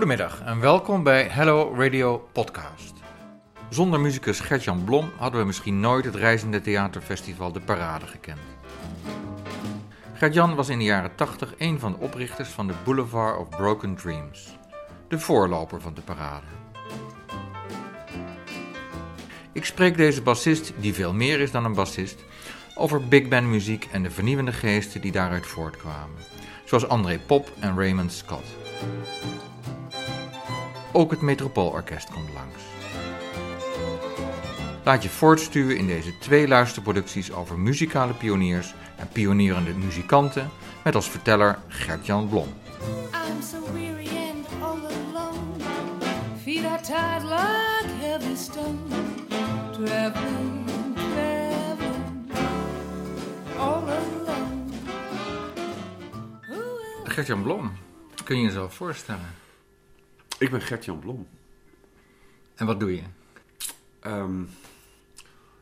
Goedemiddag en welkom bij Hello Radio Podcast. Zonder muzikus Gertjan Blom hadden we misschien nooit het reizende theaterfestival De Parade gekend. Gertjan was in de jaren 80 een van de oprichters van de Boulevard of Broken Dreams, de voorloper van De Parade. Ik spreek deze bassist, die veel meer is dan een bassist, over big band muziek en de vernieuwende geesten die daaruit voortkwamen, zoals André Pop en Raymond Scott. Ook het Metropoolorkest komt langs. Laat je voortstuwen in deze twee luisterproducties over muzikale pioniers en pionierende muzikanten met als verteller Gert-Jan Blom. I'm so weary and all alone. Feet are tired like heavy stone. Traveling, traveling, all alone. Who will Gert-Jan Blom, kun je jezelf voorstellen? Ik ben Gert-Jan Blom. En wat doe je? Ehm,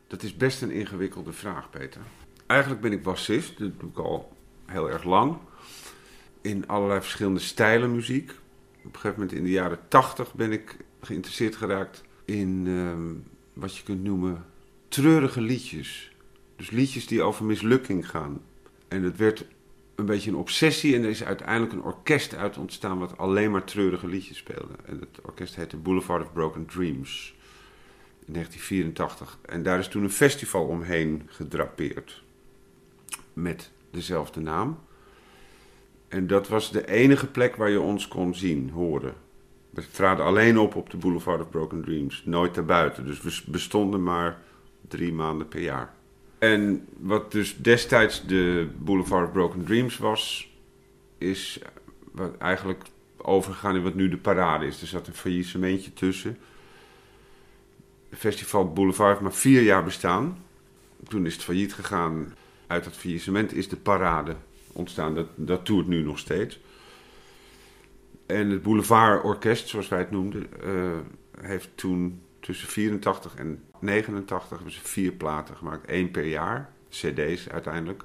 dat is best een ingewikkelde vraag, Peter. Eigenlijk ben ik bassist, dat doe ik al heel erg lang. In allerlei verschillende stijlen muziek. Op een gegeven moment in de jaren tachtig ben ik geïnteresseerd geraakt in ehm, wat je kunt noemen treurige liedjes. Dus liedjes die over mislukking gaan. En het werd een beetje een obsessie en er is uiteindelijk een orkest uit ontstaan wat alleen maar treurige liedjes speelde. En het orkest heette Boulevard of Broken Dreams in 1984. En daar is toen een festival omheen gedrapeerd met dezelfde naam. En dat was de enige plek waar je ons kon zien, horen. We traden alleen op op de Boulevard of Broken Dreams, nooit daarbuiten. Dus we bestonden maar drie maanden per jaar. En wat dus destijds de Boulevard Broken Dreams was, is eigenlijk overgegaan in wat nu de parade is. Er zat een faillissementje tussen. Festival Boulevard maar vier jaar bestaan. Toen is het failliet gegaan. Uit dat faillissement is de parade ontstaan. Dat, dat toert nu nog steeds. En het Boulevard Orkest, zoals wij het noemden, eh, heeft toen tussen 84 en 89 hebben ze vier platen gemaakt. één per jaar. CD's uiteindelijk.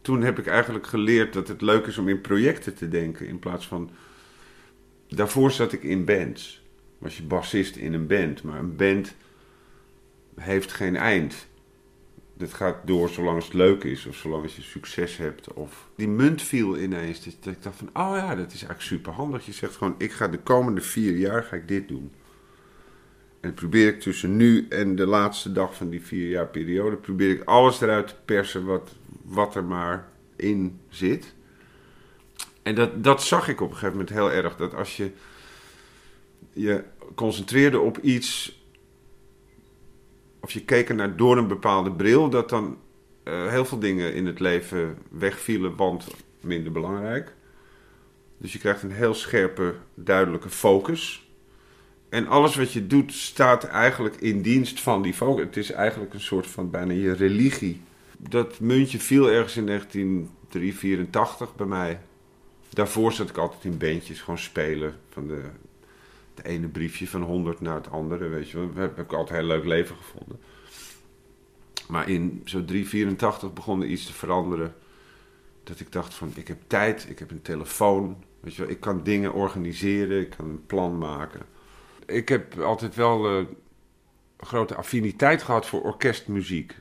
Toen heb ik eigenlijk geleerd dat het leuk is om in projecten te denken. In plaats van. Daarvoor zat ik in bands. Was je bassist in een band. Maar een band heeft geen eind. Het gaat door zolang het leuk is. Of zolang je succes hebt. Of die munt viel ineens. Dat ik dacht van. Oh ja, dat is eigenlijk super handig. Je zegt gewoon. Ik ga de komende vier jaar ga ik dit doen. En probeer ik tussen nu en de laatste dag van die vier jaar periode, probeer ik alles eruit te persen wat, wat er maar in zit. En dat, dat zag ik op een gegeven moment heel erg. Dat als je je concentreerde op iets, of je keek naar door een bepaalde bril, dat dan eh, heel veel dingen in het leven wegvielen, want minder belangrijk. Dus je krijgt een heel scherpe, duidelijke focus. En alles wat je doet staat eigenlijk in dienst van die focus. Het is eigenlijk een soort van bijna je religie. Dat muntje viel ergens in 1984 bij mij. Daarvoor zat ik altijd in bandjes, gewoon spelen. Van de, het ene briefje van 100 naar het andere, weet je wel. Dat heb ik altijd een heel leuk leven gevonden. Maar in zo 384 begon er iets te veranderen. Dat ik dacht van, ik heb tijd, ik heb een telefoon. Weet je wel, ik kan dingen organiseren, ik kan een plan maken ik heb altijd wel uh, grote affiniteit gehad voor orkestmuziek.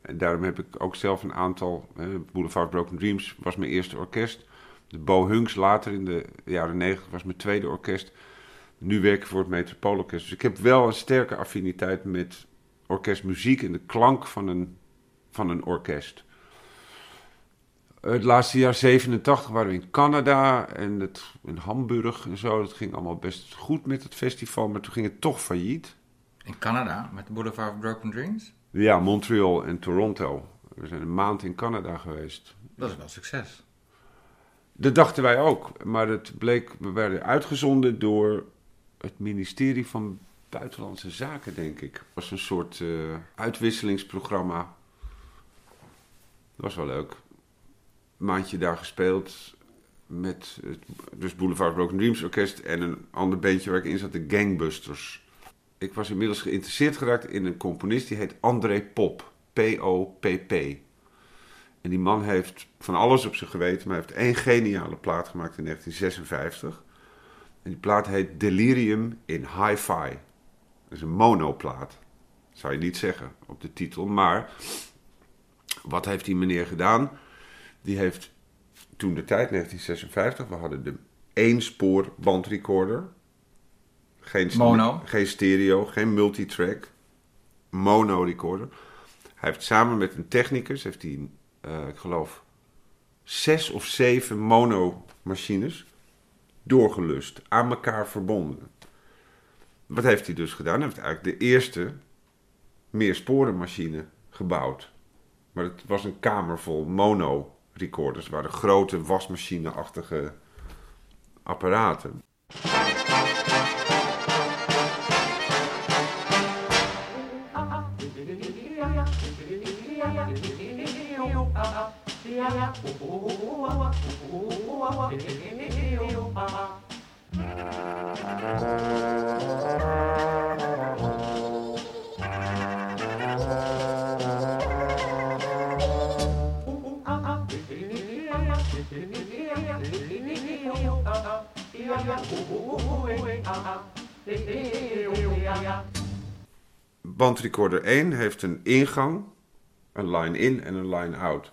En daarom heb ik ook zelf een aantal. Boulevard Broken Dreams was mijn eerste orkest. De Bo Hunks later in de jaren negentig was mijn tweede orkest. Nu werk ik voor het Metropoolorkest. Dus ik heb wel een sterke affiniteit met orkestmuziek en de klank van een, van een orkest. Het laatste jaar 87 waren we in Canada en het, in Hamburg en zo. Dat ging allemaal best goed met het festival, maar toen ging het toch failliet. In Canada, met de Boulevard of Broken Dreams? Ja, Montreal en Toronto. We zijn een maand in Canada geweest. Dat is wel succes. Dat dachten wij ook, maar het bleek, we werden uitgezonden door het ministerie van Buitenlandse Zaken, denk ik. Het was een soort uh, uitwisselingsprogramma. Dat was wel leuk maandje daar gespeeld met het dus Boulevard Broken Dreams Orkest en een ander bandje waar ik in zat, de Gangbusters. Ik was inmiddels geïnteresseerd geraakt in een componist die heet André Pop. P-O-P-P. En die man heeft van alles op zich geweten, maar hij heeft één geniale plaat gemaakt in 1956. En die plaat heet Delirium in Hi-Fi. Dat is een monoplaat. Zou je niet zeggen op de titel. Maar wat heeft die meneer gedaan? Die heeft toen de tijd, 1956, we hadden de één spoor bandrecorder. Geen, Mono. geen stereo, geen multitrack. Mono recorder. Hij heeft samen met een technicus, heeft hij, eh, ik geloof, zes of zeven mono machines doorgelust, aan elkaar verbonden. Wat heeft hij dus gedaan? Hij heeft eigenlijk de eerste meersporenmachine gebouwd. Maar het was een kamer vol mono recorders. Waren grote wasmachine-achtige apparaten. Bandrecorder 1 heeft een ingang, een line in en een line out.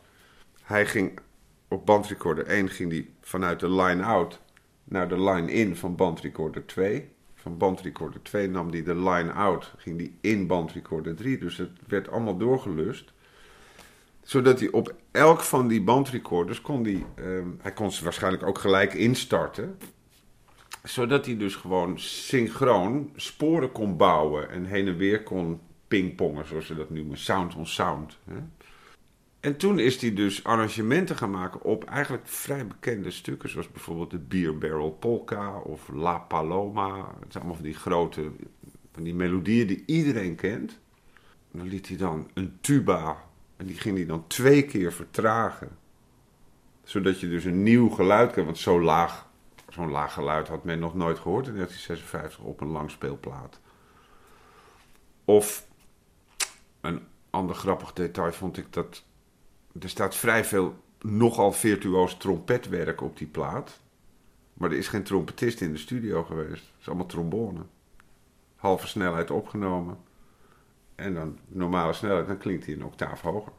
Hij ging op bandrecorder 1 ging die vanuit de line out naar de line in van bandrecorder 2. Van bandrecorder 2 nam hij de line out, ging die in bandrecorder 3. Dus het werd allemaal doorgelust. Zodat hij op elk van die bandrecorders kon die, ehm, hij kon ze waarschijnlijk ook gelijk instarten zodat hij dus gewoon synchroon sporen kon bouwen en heen en weer kon pingpongen, zoals ze dat noemen, sound on sound. Hè? En toen is hij dus arrangementen gaan maken op eigenlijk vrij bekende stukken, zoals bijvoorbeeld de Beer Barrel Polka of La Paloma. Het zijn allemaal van die grote, van die melodieën die iedereen kent. En dan liet hij dan een tuba, en die ging hij dan twee keer vertragen. Zodat je dus een nieuw geluid krijgt, want zo laag Zo'n laag geluid had men nog nooit gehoord in 1956 op een langspeelplaat. Of een ander grappig detail vond ik dat er staat vrij veel nogal virtuoos trompetwerk op die plaat. Maar er is geen trompetist in de studio geweest. Het is allemaal trombone. Halve snelheid opgenomen. En dan normale snelheid, dan klinkt hij een octaaf hoger.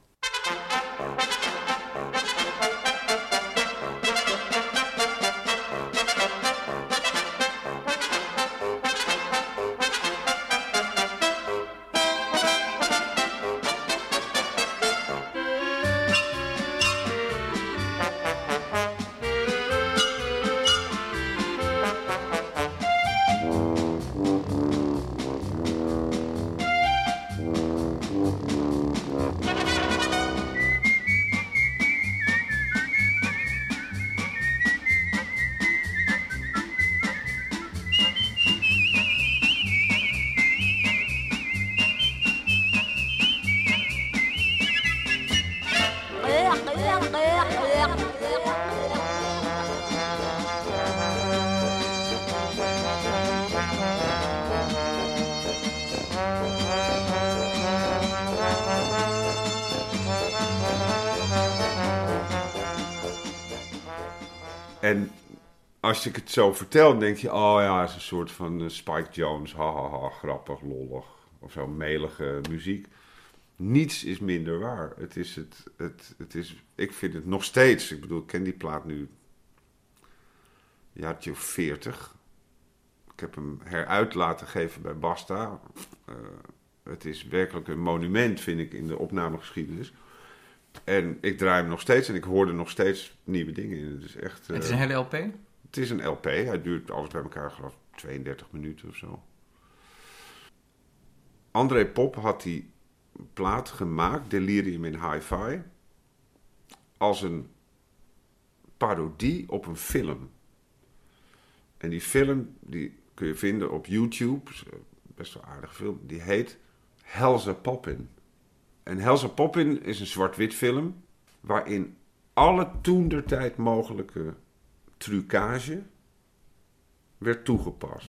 En als ik het zo vertel, denk je, oh ja, het is een soort van eh, Spike Jones, hahaha, ha, ha, grappig, lollig. Of zo, melige muziek. Niets is minder waar. Het is het, het, het is, ik vind het nog steeds, ik bedoel, ik ken die plaat nu een jaartje veertig. Ik heb hem heruit laten geven bij Basta. Eh, het is werkelijk een monument, vind ik, in de opnamegeschiedenis. En ik draai hem nog steeds en ik hoor er nog steeds nieuwe dingen in. Het is echt. Het is eh, een hele LP. het is een LP. Hij duurt alles bij elkaar, geloof ik, 32 minuten of zo. André Pop had die plaat gemaakt, Delirium in Hi-Fi, als een parodie op een film. En die film, die kun je vinden op YouTube, best wel een aardige film, die heet Helza Poppin. En Helza Poppin is een zwart-wit film waarin alle toen der tijd mogelijke trucage werd toegepast.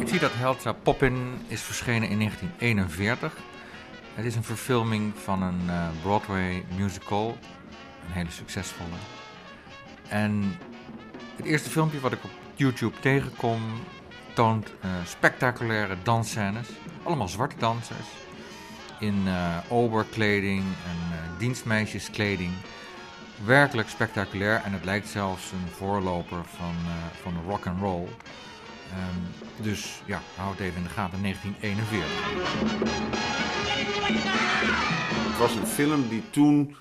Ik zie dat Helza Poppin is verschenen in 1941. Het is een verfilming van een eh, Broadway musical. een hele succesvolle. En het eerste filmpje wat ik op YouTube tegenkom toont uh, spectaculaire dansscènes. Allemaal zwarte dansers. In uh, oberkleding en uh, dienstmeisjeskleding. Werkelijk spectaculair en het lijkt zelfs een voorloper van, van de rock and roll. Um, dus ja, hou het even in de gaten, 1941. Het was een film die toen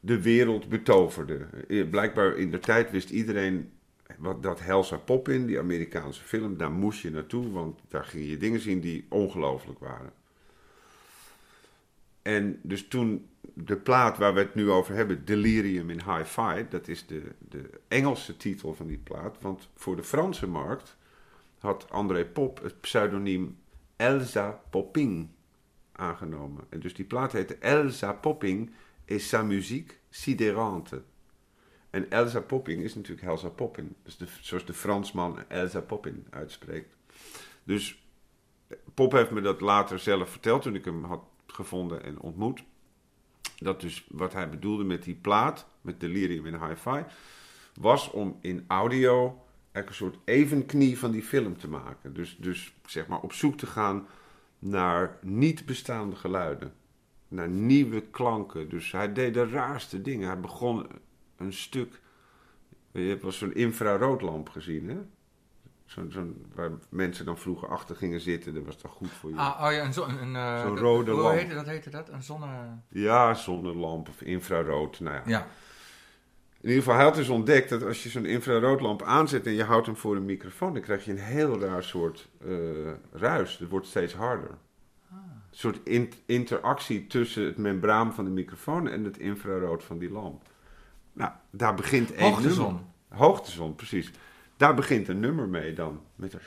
de wereld betoverde. Blijkbaar in de tijd wist iedereen wat, dat Helsa Pop in, die Amerikaanse film, daar moest je naartoe, want daar ging je dingen zien die ongelooflijk waren. En dus toen de plaat waar we het nu over hebben, Delirium in Hi-Fi, dat is de, de Engelse titel van die plaat. Want voor de Franse markt had André Pop het pseudoniem Elsa Popping aangenomen. En dus die plaat heette Elsa Popping et sa musique sidérante. En Elsa Popping is natuurlijk Elsa Poppin. Dus de, zoals de Fransman Elsa Poppin uitspreekt. Dus Pop heeft me dat later zelf verteld toen ik hem had gevonden en ontmoet. Dat dus wat hij bedoelde met die plaat, met Delirium in Hi-Fi, was om in audio een soort evenknie van die film te maken. Dus, dus zeg maar op zoek te gaan naar niet bestaande geluiden. Naar nieuwe klanken. Dus hij deed de raarste dingen. Hij begon een stuk. Je hebt wel zo'n infraroodlamp gezien, hè? Zo'n, zo'n, waar mensen dan vroeger achter gingen zitten, dat was toch goed voor je. Ah, oh ja, een, zo, een, uh, zo'n rode hoe lamp. Heette, dat heette dat? Een zonne... Ja, zonnelamp of infrarood. Nou ja. Ja. In ieder geval, hij had dus ontdekt dat als je zo'n infraroodlamp aanzet en je houdt hem voor een microfoon, dan krijg je een heel raar soort uh, ruis. Het wordt steeds harder. Ah. Een soort in- interactie tussen het membraan van de microfoon en het infrarood van die lamp. Nou, daar begint één Hoogtezon. nummer. Hoogtezon, precies. Daar begint een nummer mee dan. Met een...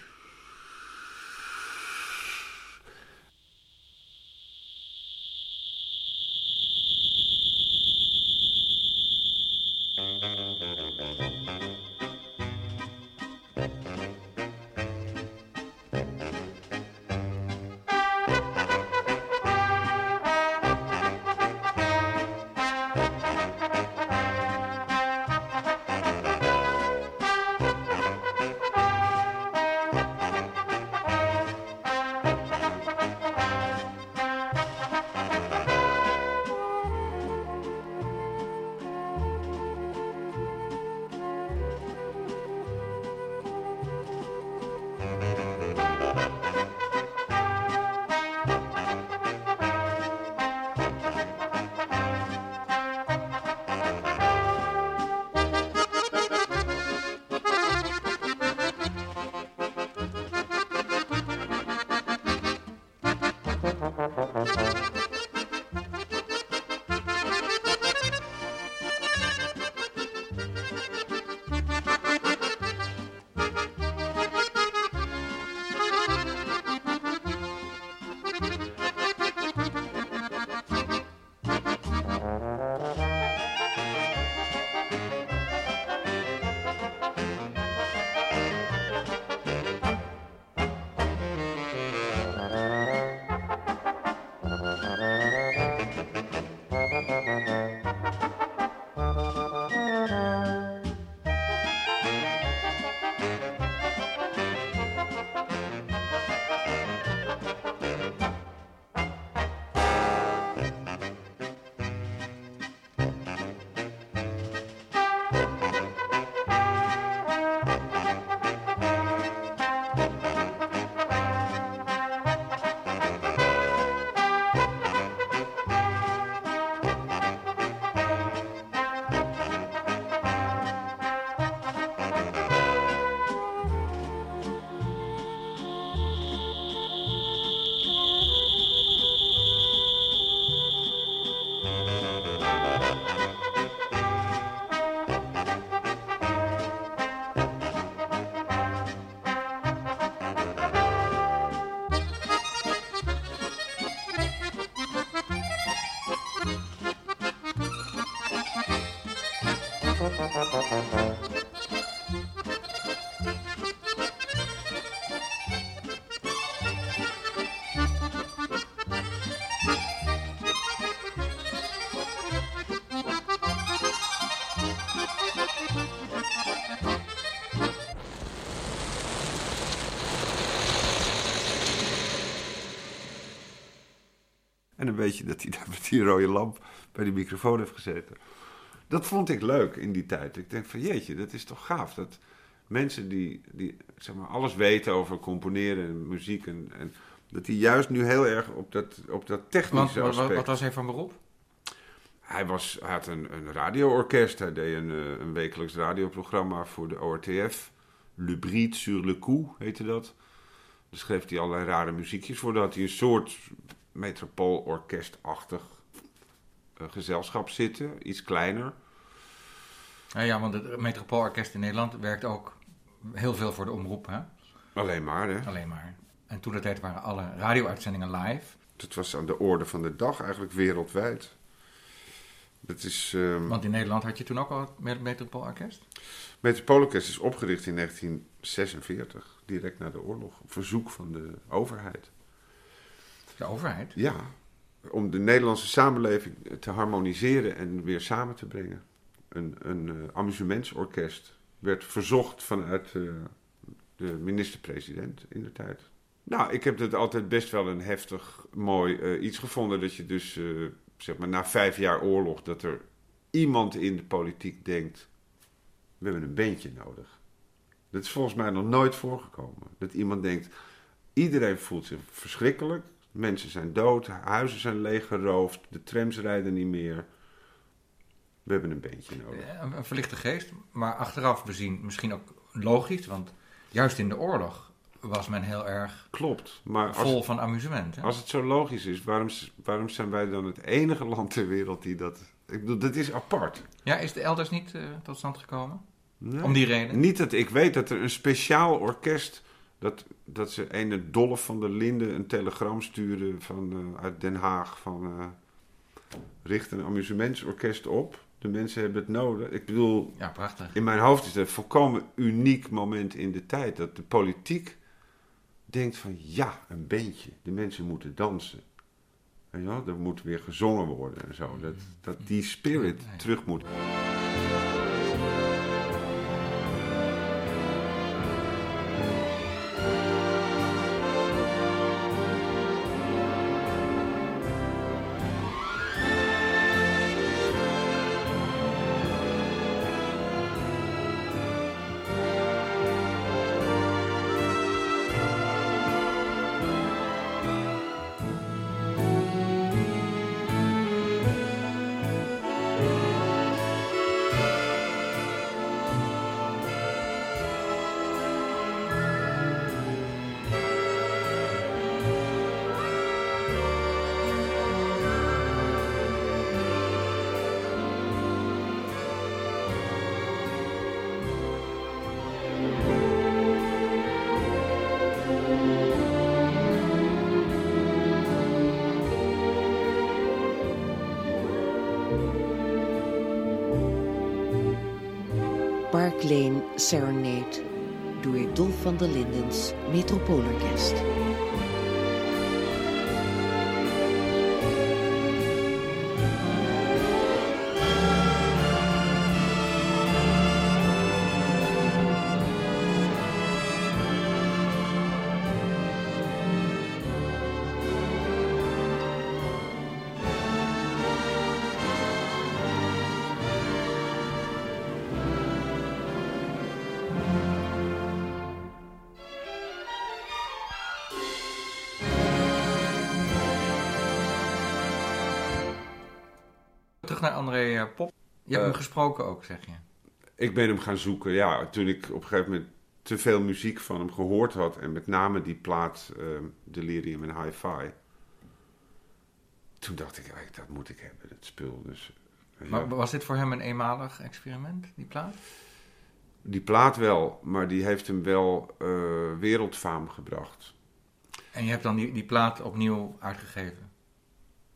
En dan weet je dat hij daar met die rode lamp bij die microfoon heeft gezeten. Dat vond ik leuk in die tijd. Ik denk van jeetje, dat is toch gaaf. Dat mensen die, die zeg maar, alles weten over componeren en muziek... En, en dat die juist nu heel erg op dat, op dat technische wat, aspect... wat was hij van beroep? Hij, was, hij had een, een radioorkest. Hij deed een, eh, een wekelijks radioprogramma voor de ORTF. Le Bride sur le coup heette dat. Daar schreef hij allerlei rare muziekjes voor. Daar had hij een soort metropoolorkestachtig eh, gezelschap zitten. Iets kleiner. Ja, ja, want het Metropoolorkest in Nederland werkt ook heel veel voor de omroep, hè? Alleen maar, hè. Alleen maar. En toen de tijd waren alle radio-uitzendingen live. Dat was aan de orde van de dag, eigenlijk wereldwijd. Dat is... ehm Want in Nederland had je toen ook al het Metropoolorkest. Metropoolorkest is opgericht in 1946, direct na de oorlog. Op verzoek van de overheid. Overheid. Ja, om de Nederlandse samenleving te harmoniseren en weer samen te brengen. Een, een eh, amusementsorkest werd verzocht vanuit eh, de minister-president in de tijd. Nou, ik heb het altijd best wel een heftig, mooi eh, iets gevonden. Dat je dus, zeg maar, na vijf jaar oorlog, dat er iemand in de politiek denkt: we hebben een bandje nodig. Dat is volgens mij nog nooit voorgekomen. Dat iemand denkt: iedereen voelt zich verschrikkelijk. Mensen zijn dood, huizen zijn leeggeroofd, de trams rijden niet meer. We hebben een bandje nodig. Eh, Een, verlichte geest, maar achteraf bezien misschien ook logisch. Want juist in de oorlog was men heel erg Klopt, maar als, vol van amusement. Hè? als het zo logisch is, waarom, waarom zijn wij dan het enige land ter wereld die dat... Ik bedoel, dat is apart. Ja, is de elders niet eh, tot stand gekomen? Nee. Om die reden? Niet dat ik weet dat er een speciaal orkest. Dat, dat ze ene Dolf van der Linden een telegram stuurde van, eh, uit Den Haag. Van eh, richt een amusementsorkest op. De mensen hebben het nodig. Ik bedoel, Ja, prachtig. in mijn hoofd is dat een volkomen uniek moment in de tijd. Dat de politiek denkt van ja, een beentje. De mensen moeten dansen. Je wel? Er moet weer gezongen worden en zo. Dat, dat die spirit Ja, ja. terug moet. Dolf van der Lindens Metropoolorkest. Terug naar André eh, Pop. Je hebt Eh. hem gesproken ook, zeg je. Ik ben hem gaan zoeken. Ja, toen ik op een gegeven moment te veel muziek van hem gehoord had. En met name die plaat ehm, Delirium en Hi-Fi. Toen dacht ik, dat moet ik hebben, dat spul. Dus, ja. Maar was dit voor hem een eenmalig experiment, die plaat? Die plaat wel, maar die heeft hem wel eh, wereldfaam gebracht. En je hebt dan die, die plaat opnieuw uitgegeven.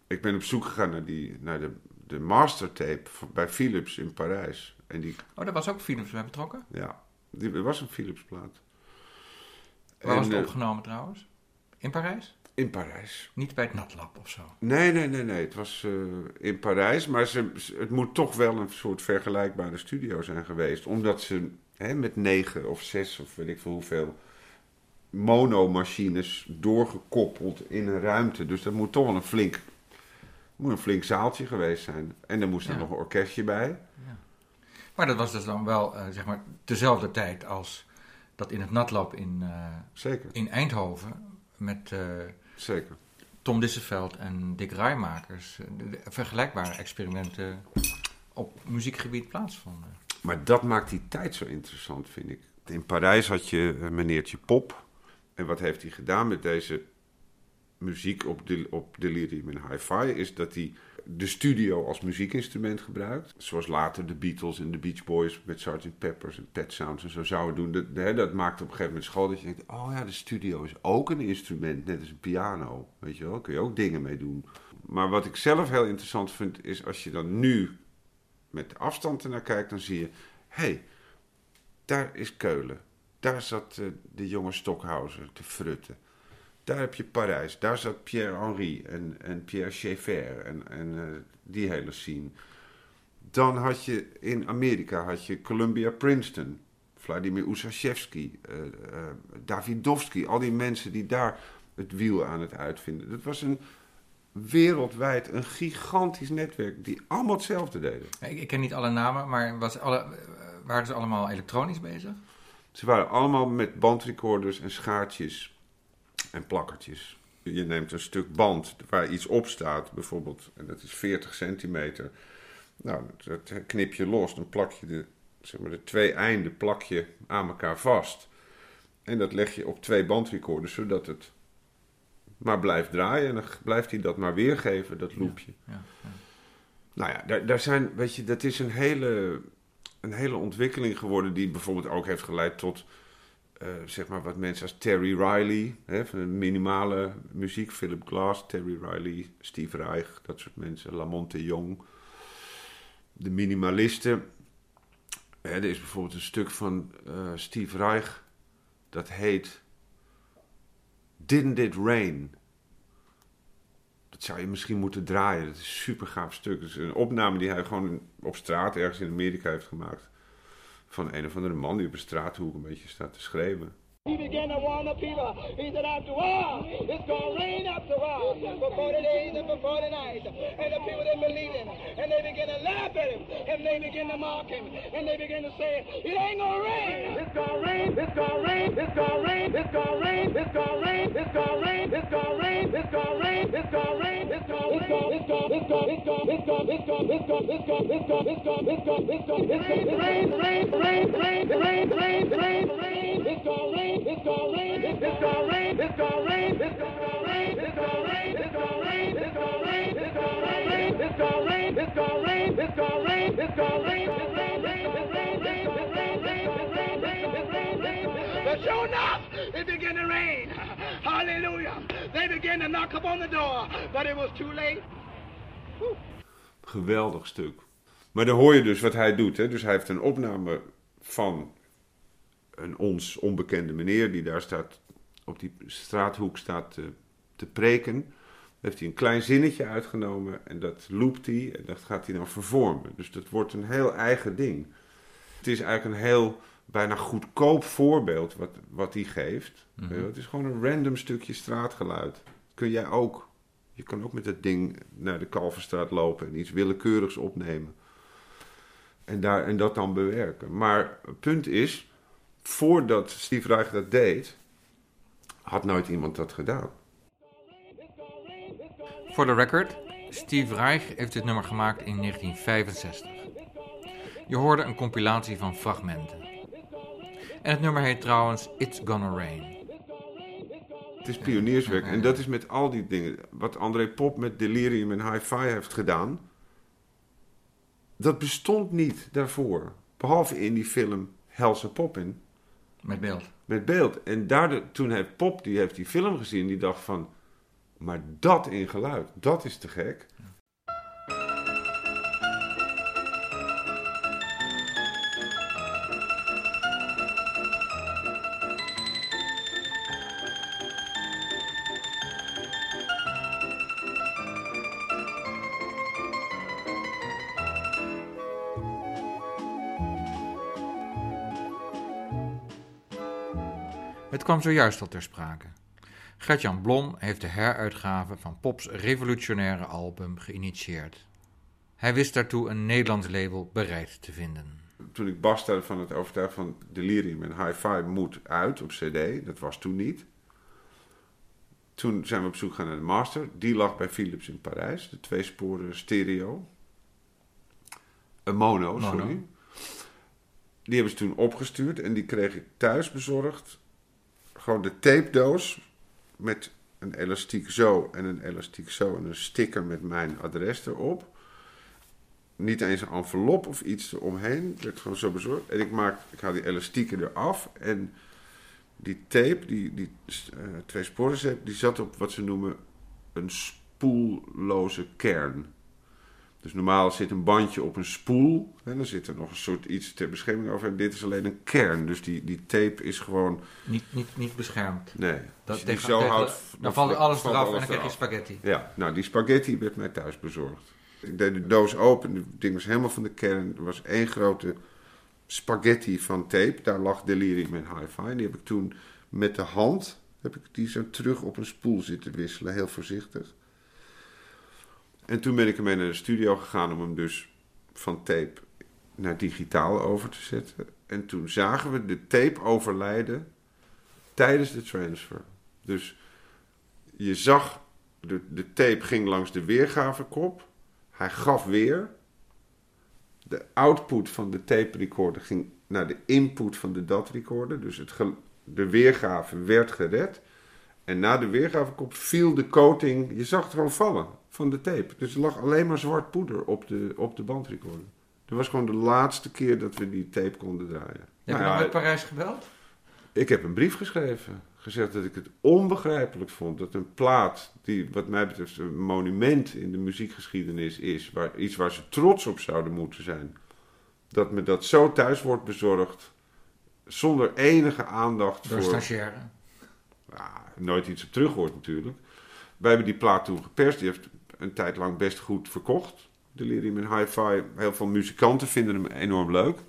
Ik ben op zoek gegaan naar, die, naar de, de mastertape bij Philips in Parijs. En die, Oh, daar was ook Philips bij betrokken? ja, die was een Philips plaat. Waar was het eh, opgenomen trouwens? In Parijs? in Parijs. Niet bij het Natlab of zo? Nee, nee, nee, nee. Het was eh, in Parijs, maar ze, ze- het moet toch wel een soort vergelijkbare studio zijn geweest. Omdat ze hè, met negen of zes of weet ik veel hoeveel monomachines doorgekoppeld in een ruimte. Dus dat moet toch wel een flink Moet een flink zaaltje geweest zijn. En er moest er Ja. nog een orkestje bij. Maar dat was dus dan wel, eh, zeg maar, dezelfde tijd als dat in het natlab in, eh, Zeker, in Eindhoven met eh, zeker. Tom Disseveld en Dick Rijmakers vergelijkbare experimenten op muziekgebied plaatsvonden. Maar dat maakt die tijd zo interessant, vind ik. In Parijs had je meneertje Pop. En wat heeft hij gedaan met deze muziek op, Del- op Delirium en Hi-Fi? Is dat hij de studio als muziekinstrument gebruikt. Zoals later de Beatles en de Beach Boys met Sgt. Peppers en Pet Sounds en zo zouden doen. Dat, hè, dat maakt op een gegeven moment school dat je denkt... oh ja, de studio is ook een instrument, net als een piano. Weet je wel, kun je ook dingen mee doen. Maar wat ik zelf heel interessant vind, is als je dan nu met de afstand ernaar kijkt, dan zie je: hé, hey, daar is Keulen. Daar zat eh, de jonge Stockhausen te frutten. Daar heb je Parijs. Daar zat Pierre Henry en, en Pierre Schaeffer en, en eh, die hele scene. Dan had je in Amerika had je Columbia Princeton, Vladimir eh, Davidovsky, al die mensen die daar het wiel aan het uitvinden. Dat was een wereldwijd een gigantisch netwerk die allemaal hetzelfde deden. Ik, ik ken niet alle namen, maar was alle, waren ze allemaal elektronisch bezig? Ze waren allemaal met bandrecorders en schaartjes en plakkertjes. Je neemt een stuk band waar iets op staat, bijvoorbeeld, en dat is 40 centimeter. Nou, dat knip je los, dan plak je de, zeg maar, de twee einden plak je aan elkaar vast. En dat leg je op twee bandrecorders, zodat het maar blijft draaien. En dan blijft hij dat maar weergeven, dat loopje. Ja, ja. Nou ja, daar, daar zijn, weet je, dat is een hele, een hele ontwikkeling geworden die bijvoorbeeld ook heeft geleid tot, eh, zeg maar, wat mensen als Terry Riley, hè, van de minimale muziek, Philip Glass, Terry Riley, Steve Reich, dat soort mensen, Lamonte Young, de minimalisten. Hè, er is bijvoorbeeld een stuk van eh, Steve Reich, dat heet Didn't It Rain? Dat zou je misschien moeten draaien. Dat is een super gaaf stuk. Dat is een opname die hij gewoon op straat ergens in Amerika heeft gemaakt. Van een of andere man die op een straathoek een beetje staat te schreeuwen. He began to warn the people. He said, after all, it's going to rain after all for 40 days and for 40 nights. And the people didn't believe him. And they began to laugh at him. And they began to mock him. And they began to say, it ain't going to rain. It's going to rain. It's going to rain. It's going to rain. It's going to rain. It's going to rain. It's going to rain. It's going to rain. It's going to rain. It's going to rain. It's going to rain. It's gonna. it's gonna. it's going it's going it's going it's going it's going it's going it's going it's going it's going to it's going rain rain rain rain rain rain rain rain it's going to rain it's going to rain it's going to rain it's going to rain it's going to rain it's going to rain it's going to rain it's going to rain it's going to rain it's going to rain it's going to rain it's going to rain it's going to rain it's rain rain it's rain rain it's rain rain it's rain rain it's rain rain but sure enough it began to rain hallelujah they began to knock up on the door but it was too late Geweldig stuk. Maar dan hoor je dus wat hij doet. Hè? Dus hij heeft een opname van een ons onbekende meneer die daar staat op die straathoek staat te, te preken. Heeft hij een klein zinnetje uitgenomen en dat loopt hij en dat gaat hij dan vervormen. Dus dat wordt een heel eigen ding. Het is eigenlijk een heel bijna goedkoop voorbeeld wat, wat hij geeft. Je wel, Het is gewoon een random stukje straatgeluid. Kun jij ook. Je kan ook met dat ding naar de Kalverstraat lopen en iets willekeurigs opnemen. En, daar, en dat dan bewerken. Maar het punt is, voordat Steve Reich dat deed, had nooit iemand dat gedaan. Voor de record, Steve Reich heeft dit nummer gemaakt in 1965. Je hoorde een compilatie van fragmenten. En het nummer heet trouwens It's Gonna Rain. Het is pionierswerk. En dat is met al die dingen. Wat André Pop met Delirium en Hi-Fi heeft gedaan. Dat bestond niet daarvoor. Behalve in die film Helse Poppin. Met beeld. Met beeld. En daardoor, toen heeft Pop die, heeft die film gezien. Die dacht van. Maar dat in geluid. Dat is te gek. Kwam zojuist al ter sprake. Gertjan Blom heeft de heruitgave van Pops revolutionaire album geïnitieerd. Hij wist daartoe een Nederlands label bereid te vinden. Toen ik Basta van het overtuigd van Delirium en Hi-Fi moet uit op CD, dat was toen niet. Toen zijn we op zoek gegaan naar de master. Die lag bij Philips in Parijs, de twee sporen stereo. Een mono, Mono. sorry. Die hebben ze toen opgestuurd en die kreeg ik thuis bezorgd. Gewoon de tapedoos met een elastiek zo en een elastiek zo en een sticker met mijn adres erop. Niet eens een envelop of iets eromheen. werd gewoon zo bezorgd. En ik, maak, ik haal die elastieken eraf en die tape, die, die eh, twee sporen die zat op wat ze noemen een spoelloze kern. Dus normaal zit een bandje op een spoel. En dan zit er nog een soort iets ter bescherming over. En dit is alleen een kern. Dus die, die tape is gewoon. Niet, niet, niet beschermd. Nee. Dat die tegen- zo tegen- houdt. dan valt alles valt eraf en dan krijg je spaghetti. Ja, nou die spaghetti werd mij thuis bezorgd. Ik deed de doos open, het ding was helemaal van de kern. Er was één grote spaghetti van tape. Daar lag Delirium en Hi-Fi. Die heb ik toen met de hand, heb ik die zo terug op een spoel zitten wisselen. Heel voorzichtig. En toen ben ik ermee naar de studio gegaan om hem dus van tape naar digitaal over te zetten. En toen zagen we de tape overlijden tijdens de transfer. Dus je zag, de, de tape ging langs de weergavekop. Hij gaf weer. De output van de tape recorder ging naar de input van de DAT recorder. Dus het de weergave werd gered. En na de weergavekop viel de coating, je zag het gewoon vallen van de tape. Dus er lag alleen maar zwart poeder op de, op de bandrecorder. Dat was gewoon de laatste keer dat we die tape konden draaien. Heb Nou je ja, nog uit Parijs gebeld? ik heb een brief geschreven. Gezegd dat ik het onbegrijpelijk vond dat een plaat, die wat mij betreft een monument in de muziekgeschiedenis is, waar, iets waar ze trots op zouden moeten zijn, dat me dat zo thuis wordt bezorgd, zonder enige aandacht Door voor. stagiaire. Ja, nooit iets op terug hoort natuurlijk. Wij hebben die plaat toen geperst. Die heeft een tijd lang best goed verkocht. Delirium en Hi-Fi. Heel veel muzikanten vinden hem enorm leuk.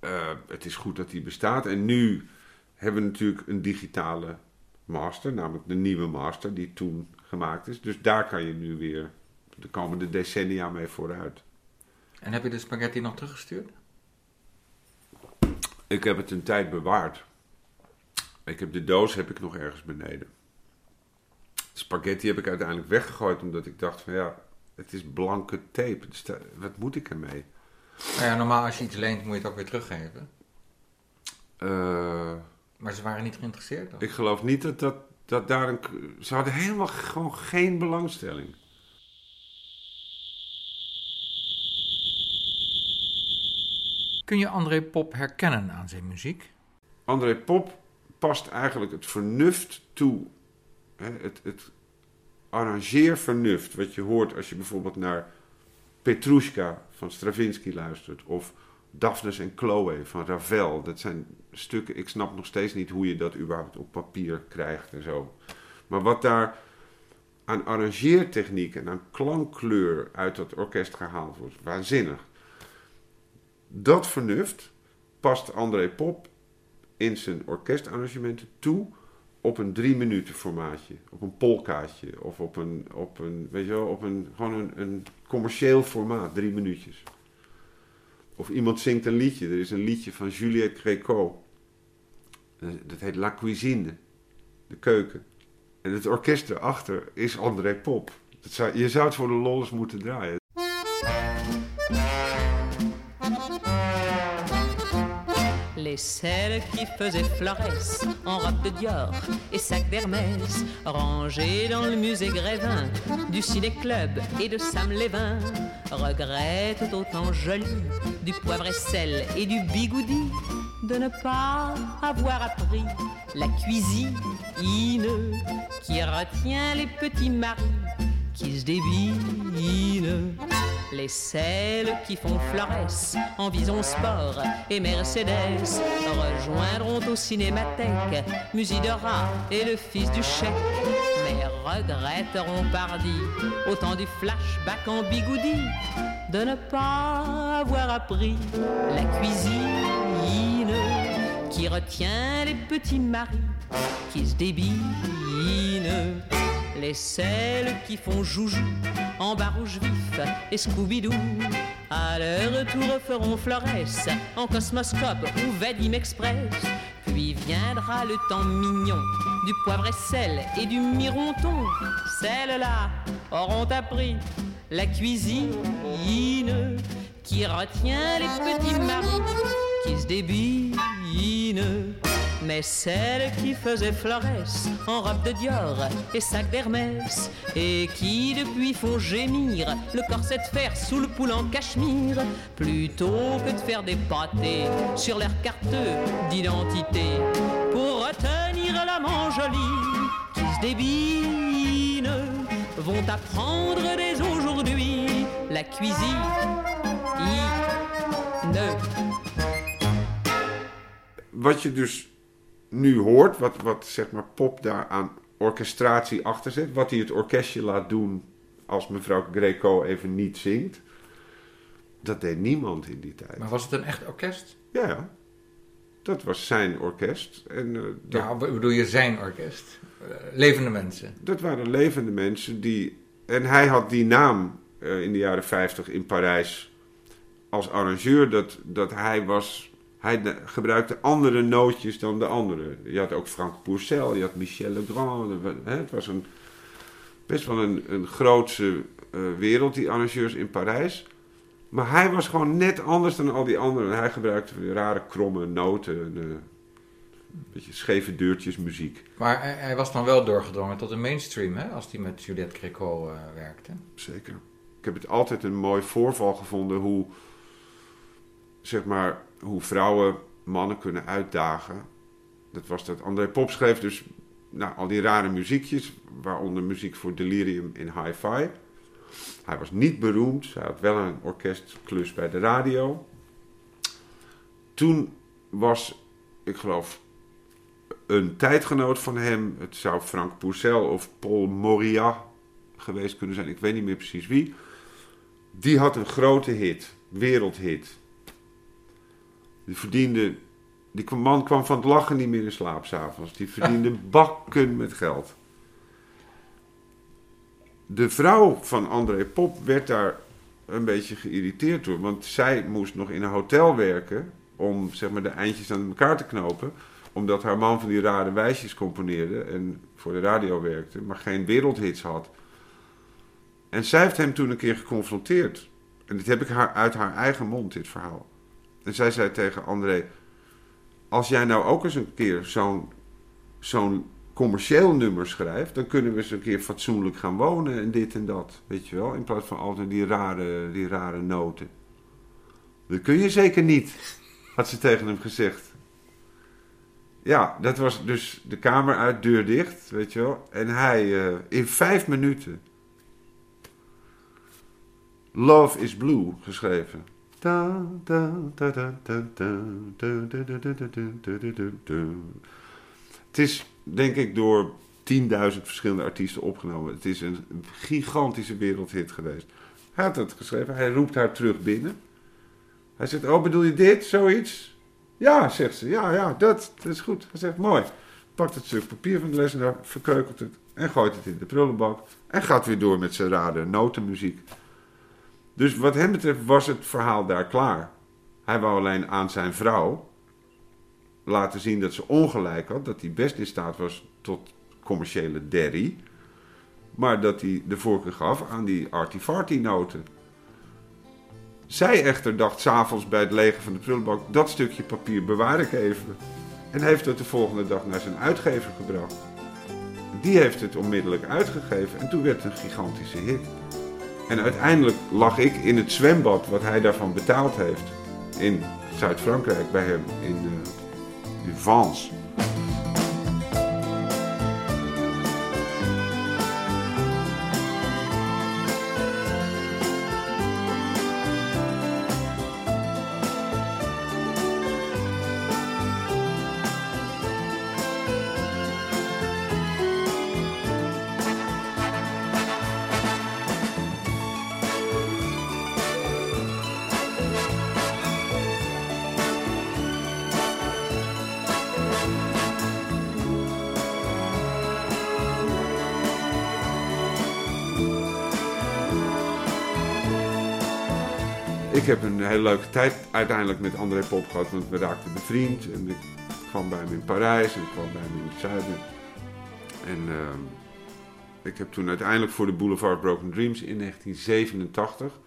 Eh, het is goed dat die bestaat. En nu hebben we natuurlijk een digitale master. Namelijk de nieuwe master die toen gemaakt is. Dus daar kan je nu weer de komende decennia mee vooruit. En heb je de spaghetti nog teruggestuurd? Ik heb het een tijd bewaard. Ik heb de doos heb ik nog ergens beneden. Spaghetti heb ik uiteindelijk weggegooid omdat ik dacht van ja, het is blanke tape. Sta- wat moet ik ermee? Nou ja, normaal als je iets leent moet je het ook weer teruggeven. Eh, Maar ze waren niet geïnteresseerd dan? ik geloof niet dat, dat, dat daar een... Ze hadden helemaal gewoon geen belangstelling. Kun je André Pop herkennen aan zijn muziek? André Pop past eigenlijk het vernuft toe. Het, het arrangeervernuft wat je hoort als je bijvoorbeeld naar Petrushka van Stravinsky luistert. Of Daphnes en Chloe van Ravel. Dat zijn stukken, ik snap nog steeds niet hoe je dat überhaupt op papier krijgt en zo. Maar wat daar aan arrangeertechniek en aan klankkleur uit dat orkest gehaald wordt, waanzinnig. Dat vernuft past André Pop in zijn orkestarrangementen toe op een drie minuten formaatje, op een polkaatje of op een, op een, weet je wel, op een, gewoon een, commercieel formaat, drie minuutjes. Of iemand zingt een liedje, er is een liedje van Juliette Gréco, Eh, dat heet La Cuisine, de keuken. En het orkest erachter is André Pop. Zou, je zou het voor de lol eens moeten draaien. Les selles qui faisaient Florès en robe de Dior et sac d'Hermès, rangés dans le musée Grévin du ciné-club et de Sam Lévin, regrettent autant joli du poivre et sel et du bigoudi de ne pas avoir appris la cuisine qui retient les petits maris qui se débinent. Les selles qui font Florès en Vison Sport et Mercedes rejoindront au cinémathèque Musidora et le fils du chèque. Mais regretteront pardi, au temps du flashback en bigoudi, de ne pas avoir appris la cuisine qui retient les petits maris qui se débinent. Les celles qui font joujou en bas rouge vif et Scooby-Doo. À leur retour feront Flores en Cosmoscope ou Vadim Express. Puis viendra le temps mignon du poivre et sel et du mironton. Celles-là auront appris la cuisine qui retient les petits maris qui se débinent. Mais celle qui faisait Flores en robe de Dior et sac d'Hermès, et qui depuis font gémir le corset de fer sous le poule en cachemire, plutôt que de faire des pâtés sur leur carte d'identité, pour retenir l'amant joli qui se débine, vont apprendre dès aujourd'hui la cuisine. Nu hoort, wat, wat zeg maar pop daar aan orchestratie achter zet, wat hij het orkestje laat doen als mevrouw Greco even niet zingt, dat deed niemand in die tijd. Maar was het een echt orkest? Ja. Dat was zijn orkest. En, uh, dat, ja, bedoel je zijn orkest? Uh, levende mensen? Dat waren levende mensen die... En hij had die naam uh, in de jaren 50 in Parijs als arrangeur. Dat, dat hij was hij gebruikte andere nootjes dan de anderen. Je had ook Frank Pourcel, je had Michel Legrand. Hè, het was een, best wel een, een grootse uh, wereld, die arrangeurs in Parijs. Maar hij was gewoon net anders dan al die anderen. Hij gebruikte rare kromme noten, een uh, beetje scheve deurtjes muziek. Maar hij, hij, was dan wel doorgedrongen tot de mainstream, hè, als hij met Juliette Gréco uh, werkte. Zeker. Ik heb het altijd een mooi voorval gevonden hoe, zeg maar, hoe vrouwen mannen kunnen uitdagen. Dat was dat André Pop schreef dus nou, al die rare muziekjes, waaronder muziek voor Delirium in Hi-Fi. Hij was niet beroemd, hij had wel een orkestklus bij de radio. Toen was, ik geloof, een tijdgenoot van hem, het zou Frank Pourcel of Paul Moria geweest kunnen zijn, ik weet niet meer precies wie. Die had een grote hit, wereldhit. Die verdiende. Die man kwam van het lachen niet meer in slaap s'avonds. Die verdiende bakken met geld. De vrouw van André Pop werd daar een beetje geïrriteerd door. Want zij moest nog in een hotel werken. Om zeg maar de eindjes aan elkaar te knopen. Omdat haar man van die rare wijsjes componeerde. En voor de radio werkte. Maar geen wereldhits had. En zij heeft hem toen een keer geconfronteerd. En dit heb ik haar uit haar eigen mond, dit verhaal. En zij zei tegen André: Als jij nou ook eens een keer zo'n zo'n commercieel nummer schrijft, dan kunnen we eens een keer fatsoenlijk gaan wonen en dit en dat. Weet je wel? In plaats van altijd die rare, die rare noten. Dat kun je zeker niet, had ze tegen hem gezegd. Ja, dat was dus de kamer uit, deur dicht, weet je wel. En hij uh, in vijf minuten Love is Blue geschreven. Het is denk ik door 10.000 verschillende artiesten opgenomen. Het is een gigantische wereldhit geweest. Hij had het geschreven. Hij roept haar terug binnen. Hij zegt: Oh, bedoel je dit? Zoiets? Ja, zegt ze. Ja, ja, dat, is goed. Hij zegt: Mooi. Pakt het stuk papier van de lesenaar, verkeukelt het en gooit het in de prullenbak. En gaat weer door met zijn rare notenmuziek. Dus wat hem betreft was het verhaal daar klaar. Hij wou alleen aan zijn vrouw laten zien dat ze ongelijk had, dat hij best in staat was tot commerciële derry, maar dat hij de voorkeur gaf aan die artifarty noten. Zij echter dacht s'avonds bij het legen van de prullenbak, dat stukje papier bewaar ik even. En heeft het de volgende dag naar zijn uitgever gebracht. Die heeft het onmiddellijk uitgegeven en toen werd het een gigantische hit. En uiteindelijk lag ik in het zwembad wat hij daarvan betaald heeft. In Zuid-Frankrijk bij hem, in, uh. Heb een hele leuke tijd uiteindelijk met André Pop gehad, want we raakten bevriend. En ik kwam bij hem in Parijs en ik kwam bij hem in het zuiden. En ehm, ik heb toen uiteindelijk voor de Boulevard Broken Dreams in 1987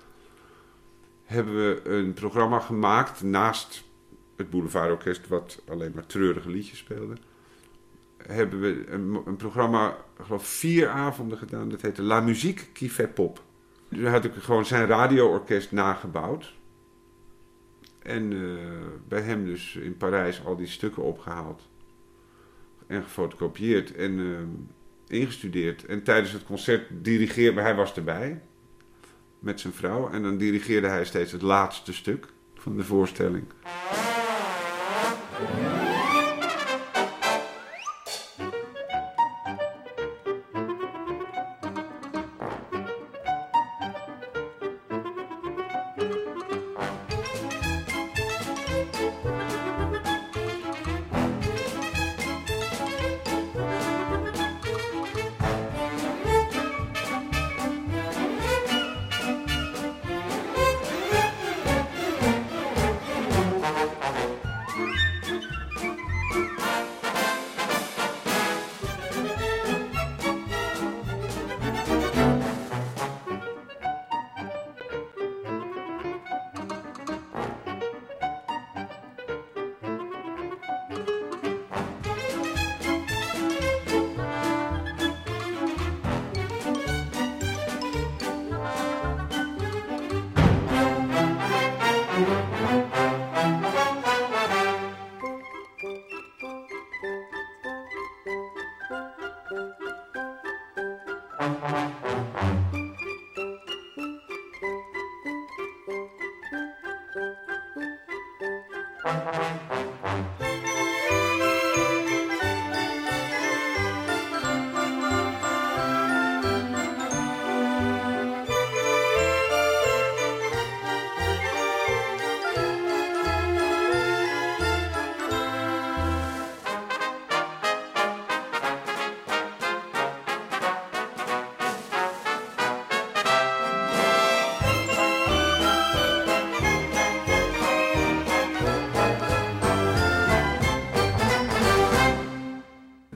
hebben we een programma gemaakt naast het Boulevard Orkest, wat alleen maar treurige liedjes speelde. Hebben we een, programma, ik vier avonden gedaan, dat heette La Musique qui fait pop. Had ik gewoon zijn radioorkest nagebouwd. En eh, bij hem dus in Parijs al die stukken opgehaald. En gefotocopieerd en eh, ingestudeerd. En tijdens het concert dirigeerde hij was erbij. Met zijn vrouw. En dan dirigeerde hij steeds het laatste stuk van de voorstelling.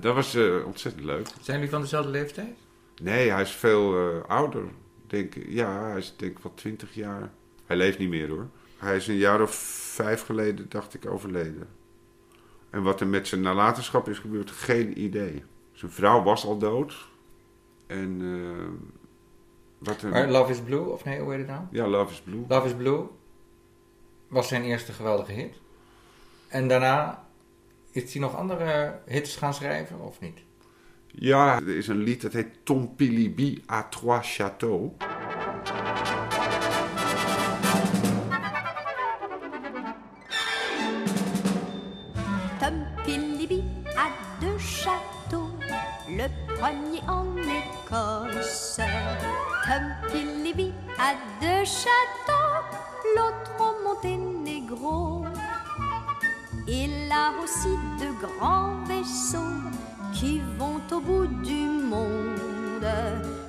Dat was eh, ontzettend leuk. Zijn jullie van dezelfde leeftijd? Nee, hij is veel eh, ouder. Denk, ja, hij is denk ik wel twintig jaar. Hij leeft niet meer hoor. Hij is een jaar of vijf geleden, dacht ik, overleden. En wat er met zijn nalatenschap is gebeurd, geen idee. Zijn vrouw was al dood. En eh, wat. Maar Love is Blue, of nee, hoe heet het nou? Ja, Love is Blue. Love is Blue was zijn eerste geweldige hit. En daarna is hij nog andere hits gaan schrijven, of niet? Ja, er is een lied dat heet Tom Pilibi à Trois Châteaux. Tom Pilibi a deux châteaux, le premier en Écosse. Tom Pilibi a deux châteaux, l'autre au Monténégro. Il a aussi de grands vaisseaux qui vont au bout du monde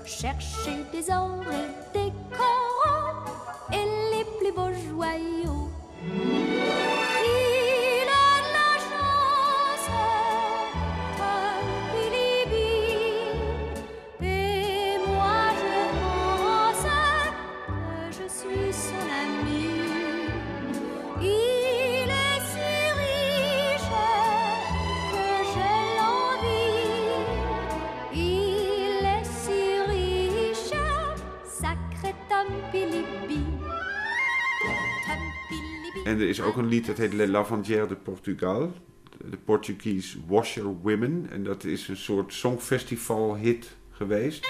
chercher des ors et des coraux et les plus beaux joyaux. En er is ook een lied dat heet Le Lavandière de Portugal. De Portuguese Washer Women. En dat is een soort songfestival hit geweest.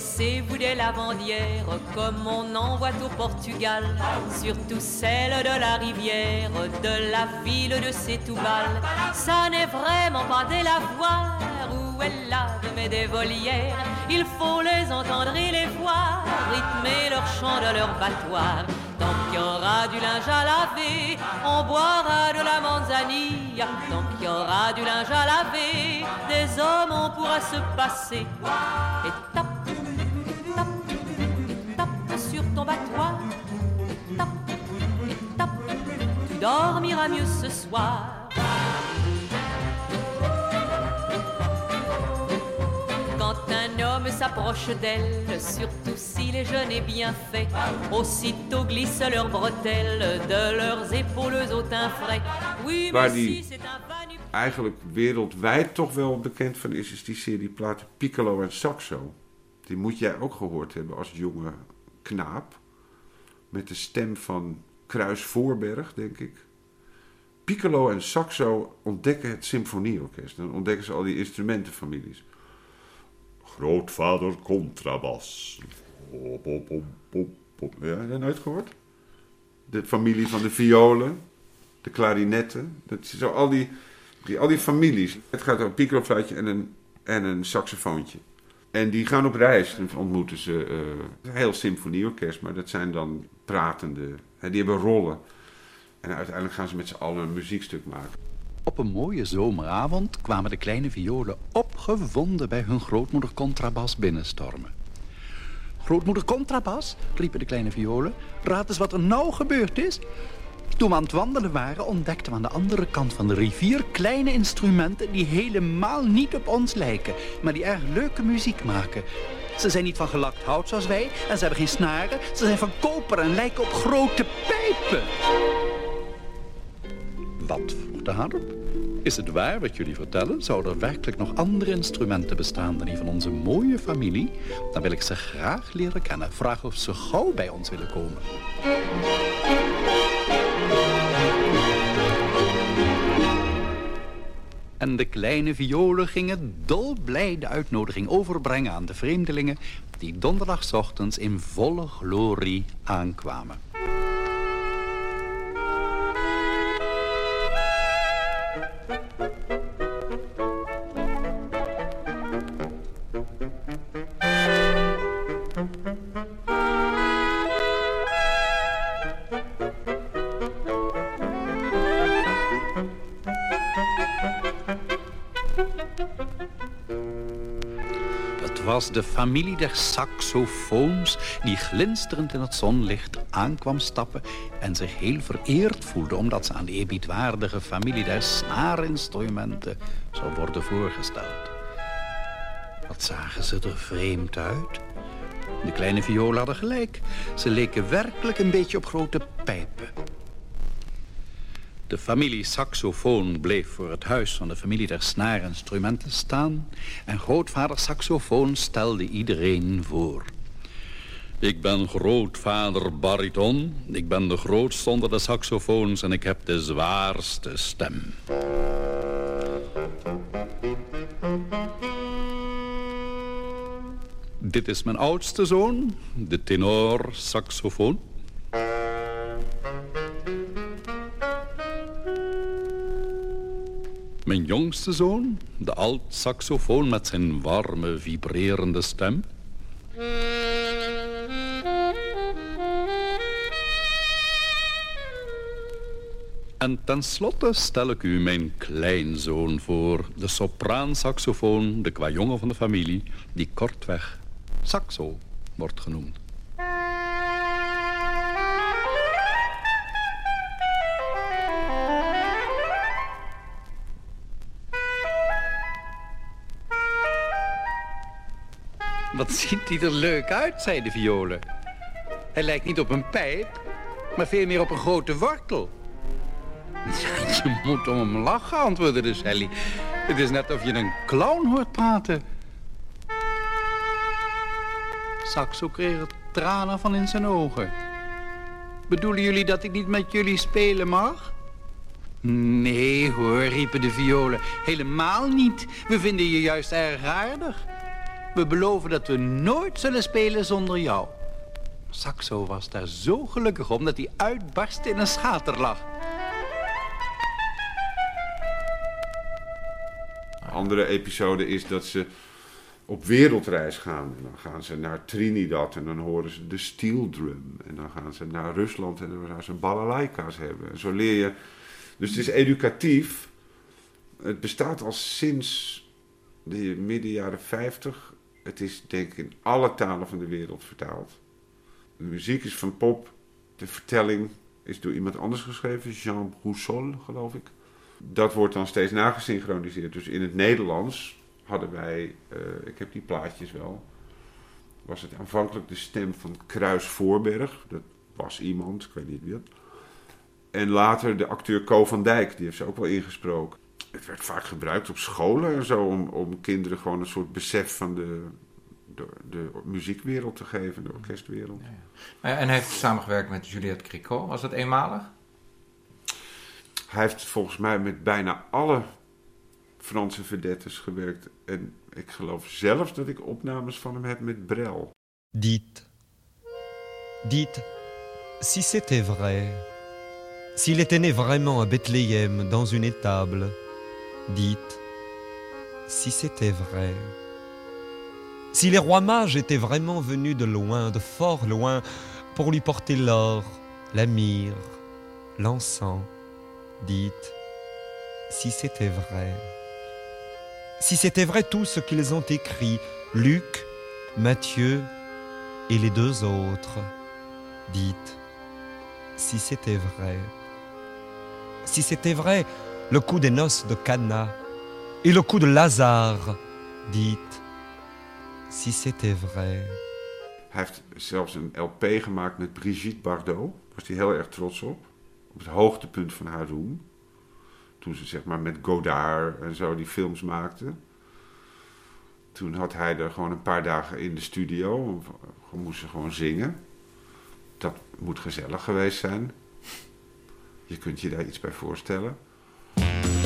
Connaissez-vous des lavandières comme on en voit au Portugal Surtout celle de la rivière, de la ville de Setúbal. Ça n'est vraiment pas des lavoirs où elles lavent mais des volières. Il faut les entendre et les voir rythmer leur chant de leur battoir. Tant qu'il y aura du linge à laver, on boira de la manzanilla. Tant qu'il y aura du linge à laver, des hommes on pourra se passer. Tu dormiras mieux ce soir. Quand un homme s'approche d'elle, surtout s'il est jeune et bien fait, aussitôt glissent leurs bretelles de leurs épaules au teint frais. Oui, mais die- si c'est un van eigenlijk wereldwijd toch wel bekend van is, is die serie platen Piccolo en Saxo. Die moet jij ook gehoord hebben als jonge knaap. Met de stem van Kruis Voorberg, denk ik. Piccolo en Saxo ontdekken het symfonieorkest. Dan ontdekken ze al die instrumentenfamilies. Grootvader contrabas. Ja, heb je dat nooit gehoord? De familie van de violen, de klarinetten. Dat zo al die, al die families. Het gaat over een piccolofluitje en een, en een saxofoontje. En die gaan op reis. Dan ontmoeten ze eh, heel symfonieorkest, maar dat zijn dan pratende. Die hebben rollen. En uiteindelijk gaan ze met z'n allen een muziekstuk maken. Op een mooie zomeravond kwamen de kleine violen opgewonden bij hun grootmoeder Contrabas binnenstormen. Grootmoeder Contrabas, riepen de kleine violen, raad eens wat er nou gebeurd is. Toen we aan het wandelen waren, ontdekten we aan de andere kant van de rivier kleine instrumenten die helemaal niet op ons lijken, maar die erg leuke muziek maken. Ze zijn niet van gelakt hout zoals wij en ze hebben geen snaren. Ze zijn van koper en lijken op grote pijpen. Wat, vroeg de harp? Is het waar wat jullie vertellen? Zouden er werkelijk nog andere instrumenten bestaan dan die van onze mooie familie? Dan wil ik ze graag leren kennen. Vraag of ze gauw bij ons willen komen. En de kleine violen gingen dolblij de uitnodiging overbrengen aan de vreemdelingen die donderdagochtends in volle glorie aankwamen. Was de familie der saxofoons die glinsterend in het zonlicht aankwam stappen en zich heel vereerd voelde omdat ze aan de eerbiedwaardige familie der snaarinstrumenten zou worden voorgesteld. Wat zagen ze er vreemd uit? De kleine violen hadden gelijk. Ze leken werkelijk een beetje op grote pijpen. De familie saxofoon bleef voor het huis van de familie der snaarinstrumenten staan... en grootvader saxofoon stelde iedereen voor. Ik ben grootvader bariton, ik ben de grootste onder de saxofoons... en ik heb de zwaarste stem. Dit is mijn oudste zoon, de tenor saxofoon. Mijn jongste zoon, de alt-saxofoon met zijn warme, vibrerende stem. En tenslotte stel ik u mijn kleinzoon voor, de sopraansaxofoon, de kwajongen van de familie, die kortweg saxo wordt genoemd. Wat ziet hij er leuk uit, zei de violen. Hij lijkt niet op een pijp, maar veel meer op een grote wortel. Je moet om hem lachen, antwoordde de Sally. Het is net of je een clown hoort praten. Saxo kreeg er tranen van in zijn ogen. Bedoelen jullie dat ik niet met jullie spelen mag? Nee hoor, riepen de violen. Helemaal niet. We vinden je juist erg aardig. We beloven dat we nooit zullen spelen zonder jou. Saxo was daar zo gelukkig om dat hij uitbarstte in een schaterlach. Andere episode is dat ze op wereldreis gaan. En dan gaan ze naar Trinidad en dan horen ze de steel drum. En dan gaan ze naar Rusland en dan gaan ze balalaika's hebben. En zo leer je. Dus het is educatief. Het bestaat al sinds de midden jaren 50. Het is denk ik in alle talen van de wereld vertaald. De muziek is van pop. De vertelling is door iemand anders geschreven. Jean Broussol, geloof ik. Dat wordt dan steeds nagesynchroniseerd. Dus in het Nederlands hadden wij, eh, ik heb die plaatjes wel, was het aanvankelijk de stem van Kruis Voorberg. Dat was iemand, ik weet niet wie dat. En later de acteur Co van Dijk, die heeft ze ook wel ingesproken. Het werd vaak gebruikt op scholen en zo, om, om kinderen gewoon een soort besef van de, de, de muziekwereld te geven, de orkestwereld. Ja, En hij heeft samengewerkt met Juliette Cricot. Was dat eenmalig? Hij heeft volgens mij met bijna alle Franse vedettes gewerkt. En ik geloof zelfs dat ik opnames van hem heb met Brel. Dites, dites, si c'était vrai, s'il était né vraiment à Bethléem dans une étable, dites, si c'était vrai, si les rois mages étaient vraiment venus de loin, de fort loin, pour lui porter l'or, la myrrhe, l'encens, dites, si c'était vrai. Si c'était vrai tout ce qu'ils ont écrit, Luc, Matthieu et les deux autres, dites, si c'était vrai. Si c'était vrai, le coup des noces de Cana et le coup de Lazare, dites, si c'était vrai. Hij heeft zelfs een LP gemaakt met Brigitte Bardot. Daar was hij heel erg trots op. Op het hoogtepunt van haar roem. Toen ze zeg maar met Godard en zo die films maakte. Toen had hij er gewoon een paar dagen in de studio. Moest ze gewoon zingen. Dat moet gezellig geweest zijn. Je kunt je daar iets bij voorstellen. Je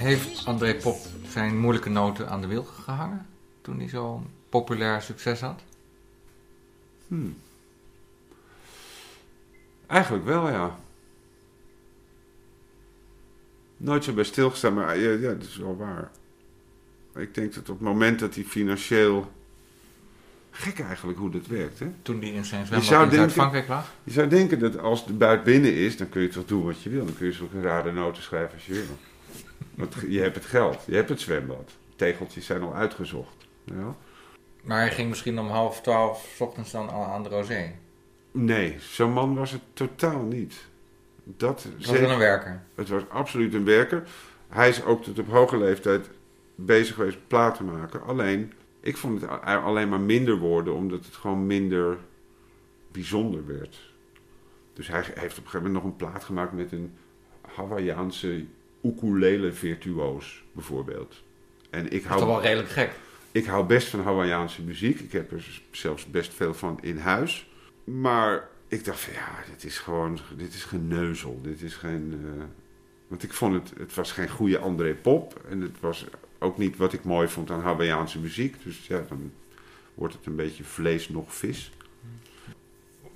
Heeft André Pop zijn moeilijke noten aan de wilgen gehangen? Toen hij zo'n populair succes had? Hmm. Eigenlijk wel, ja. Nooit zo bij stilgestaan, maar ja, ja, dat is wel waar. Ik denk dat op het moment dat hij financieel... Gek eigenlijk hoe dat werkt, hè? Toen hij in zijn zwembad in Zuid-Frankrijk lag? Je zou denken dat als de buit binnen is, dan kun je toch doen wat je wil. Dan kun je zulke rare noten schrijven als je wil. Want je hebt het geld, je hebt het zwembad. Tegeltjes zijn al uitgezocht. Ja? Maar hij ging misschien om half twaalf 's ochtends dan al aan de Rosé. Nee, zo'n man was het totaal niet. Dat Het was wel een werker. Het was absoluut een werker. Hij is ook tot op hoge leeftijd bezig geweest met platen maken. Alleen, ik vond het alleen maar minder worden, omdat het gewoon minder bijzonder werd. Dus hij heeft op een gegeven moment nog een plaat gemaakt met een Hawaïaanse ukulele virtuoos, bijvoorbeeld. En ik Dat is hou, toch wel redelijk gek. ik hou best van Hawaïaanse muziek. Ik heb er zelfs best veel van in huis. Maar ik dacht van ja, dit is gewoon, dit is geneuzel. Dit is geen... eh, want ik vond het, het was geen goede André Pop. En het was ook niet wat ik mooi vond aan Hawaïaanse muziek. Dus ja, dan wordt het een beetje vlees nog vis.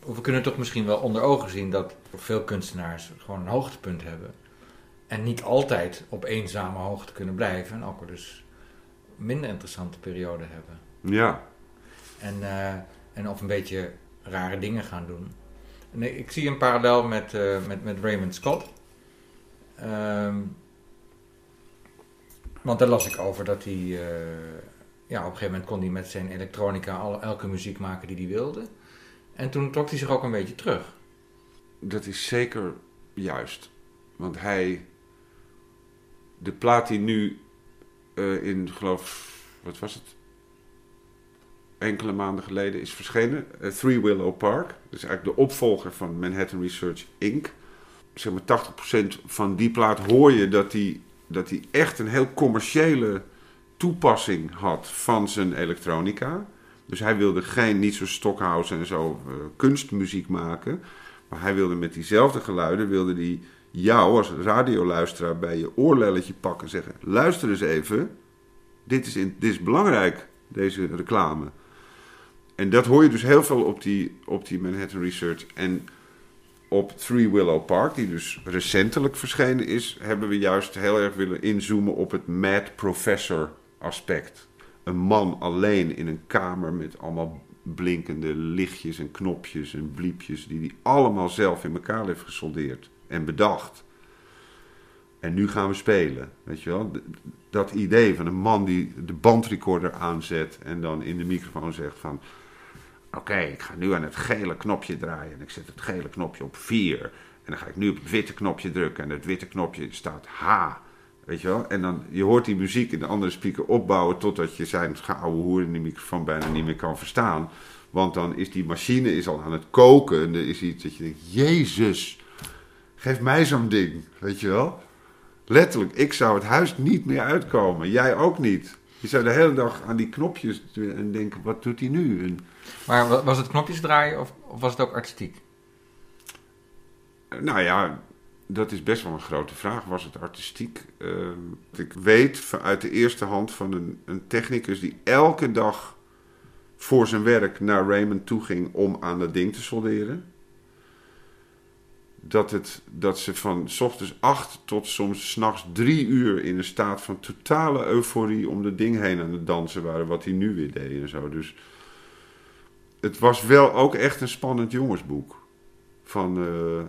We kunnen toch misschien wel onder ogen zien dat veel kunstenaars gewoon een hoogtepunt hebben. En niet altijd op eenzame hoogte kunnen blijven. En ook wel dus minder interessante perioden hebben. Ja, En, eh, en of een beetje rare dingen gaan doen. En ik- ik zie een parallel met, eh, met, met Raymond Scott. Ehm, want daar las ik over dat hij... eh, ja, op een gegeven moment kon hij met zijn elektronica al, elke muziek maken die hij wilde. En toen trok hij zich ook een beetje terug. dat is zeker Juist. Want hij... De plaat die nu eh, in, geloof... Wat was het? Enkele maanden geleden is verschenen. eh, Three Willow Park. Dat is eigenlijk de opvolger van Manhattan Research Inc. Zeg maar 80% van die plaat hoor je dat hij dat hij echt een heel commerciële toepassing had van zijn elektronica. Dus hij wilde geen, niet zo Stockhouse en zo, eh, kunstmuziek maken. Maar hij wilde met diezelfde geluiden, wilde hij jou als radioluisteraar bij je oorlelletje pakken en zeggen... Luister eens even, dit is, dit is belangrijk, deze reclame. En dat hoor je dus heel veel op die, op die Manhattan Research. En op Three Willow Park, die dus recentelijk verschenen is, hebben we juist heel erg willen inzoomen op het mad professor aspect. Een man alleen in een kamer met allemaal blinkende lichtjes en knopjes en bliepjes, die hij allemaal zelf in elkaar heeft gesoldeerd en bedacht. En nu gaan we spelen, weet je wel? Dat idee van een man die de bandrecorder aanzet en dan in de microfoon zegt van... Oké, ik ga nu aan het gele knopje draaien en ik zet het gele knopje op 4. En dan ga ik nu op het witte knopje drukken en het witte knopje staat H. Weet je wel? En dan, je hoort die muziek in de andere speaker opbouwen totdat je zijn geouwe hoer in de microfoon bijna niet meer kan verstaan. Want dan is die machine is al aan het koken en er is iets dat je denkt, Jezus, geef mij zo'n ding, weet je wel? Letterlijk, ik zou het huis niet meer uitkomen, jij ook niet. Je zou de hele dag aan die knopjes en denken, wat doet hij nu? En, Maar wa- was het knopjes draaien of, of was het ook artistiek? Nou ja, dat is best wel een grote vraag. Was het artistiek? Uh, ik weet uit de eerste hand van een, een technicus die elke dag voor zijn werk naar Raymond toe ging om aan dat ding te solderen. Dat, het, dat ze van s ochtends acht tot soms s'nachts drie uur in een staat van totale euforie om dat ding heen aan het dansen waren, wat hij nu weer deed en zo. Dus het was wel ook echt een spannend jongensboek. Van uh,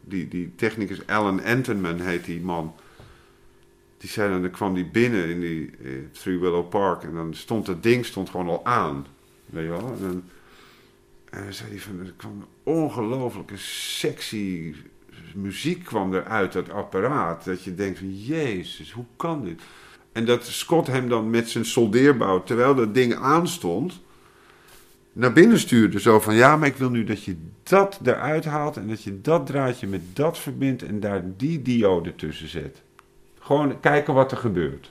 die, die technicus Alan Antonman heet die man. Die zei dan, dan kwam die binnen in die eh, Three Willow Park en dan stond dat ding stond gewoon al aan. Weet je wel? En dan, en zei hij van, er kwam ongelooflijke sexy muziek kwam er uit dat apparaat. Dat je denkt van, jezus, hoe kan dit? En dat Scott hem dan met zijn soldeerbouw, terwijl dat ding aanstond, naar binnen stuurde. Zo van, ja, maar ik wil nu dat je dat eruit haalt en dat je dat draadje met dat verbindt en daar die diode tussen zet. Gewoon kijken wat er gebeurt.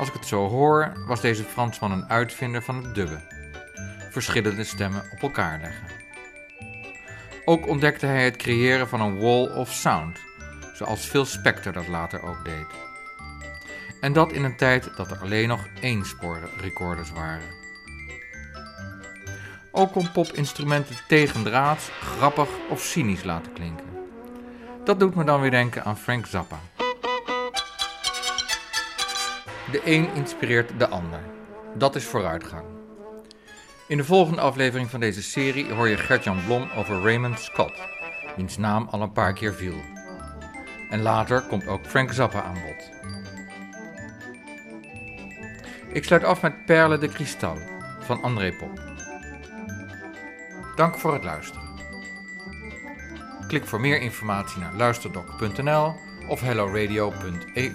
Als ik het zo hoor, was deze Fransman een uitvinder van het dubben. Verschillende stemmen op elkaar leggen. Ook ontdekte hij het creëren van een wall of sound, zoals Phil Spector dat later ook deed. En dat in een tijd dat er alleen nog eensporrecorders waren. Ook kon Pop instrumenten tegendraads, grappig of cynisch laten klinken. Dat doet me dan weer denken aan Frank Zappa. De een inspireert de ander. Dat is vooruitgang. In de volgende aflevering van deze serie hoor je Gert-Jan Blom over Raymond Scott, wiens naam al een paar keer viel. En later komt ook Frank Zappa aan bod. Ik sluit af met Perle de Cristal van André Pop. Dank voor het luisteren. Klik voor meer informatie naar luisterdoc.nl of helloradio.eu.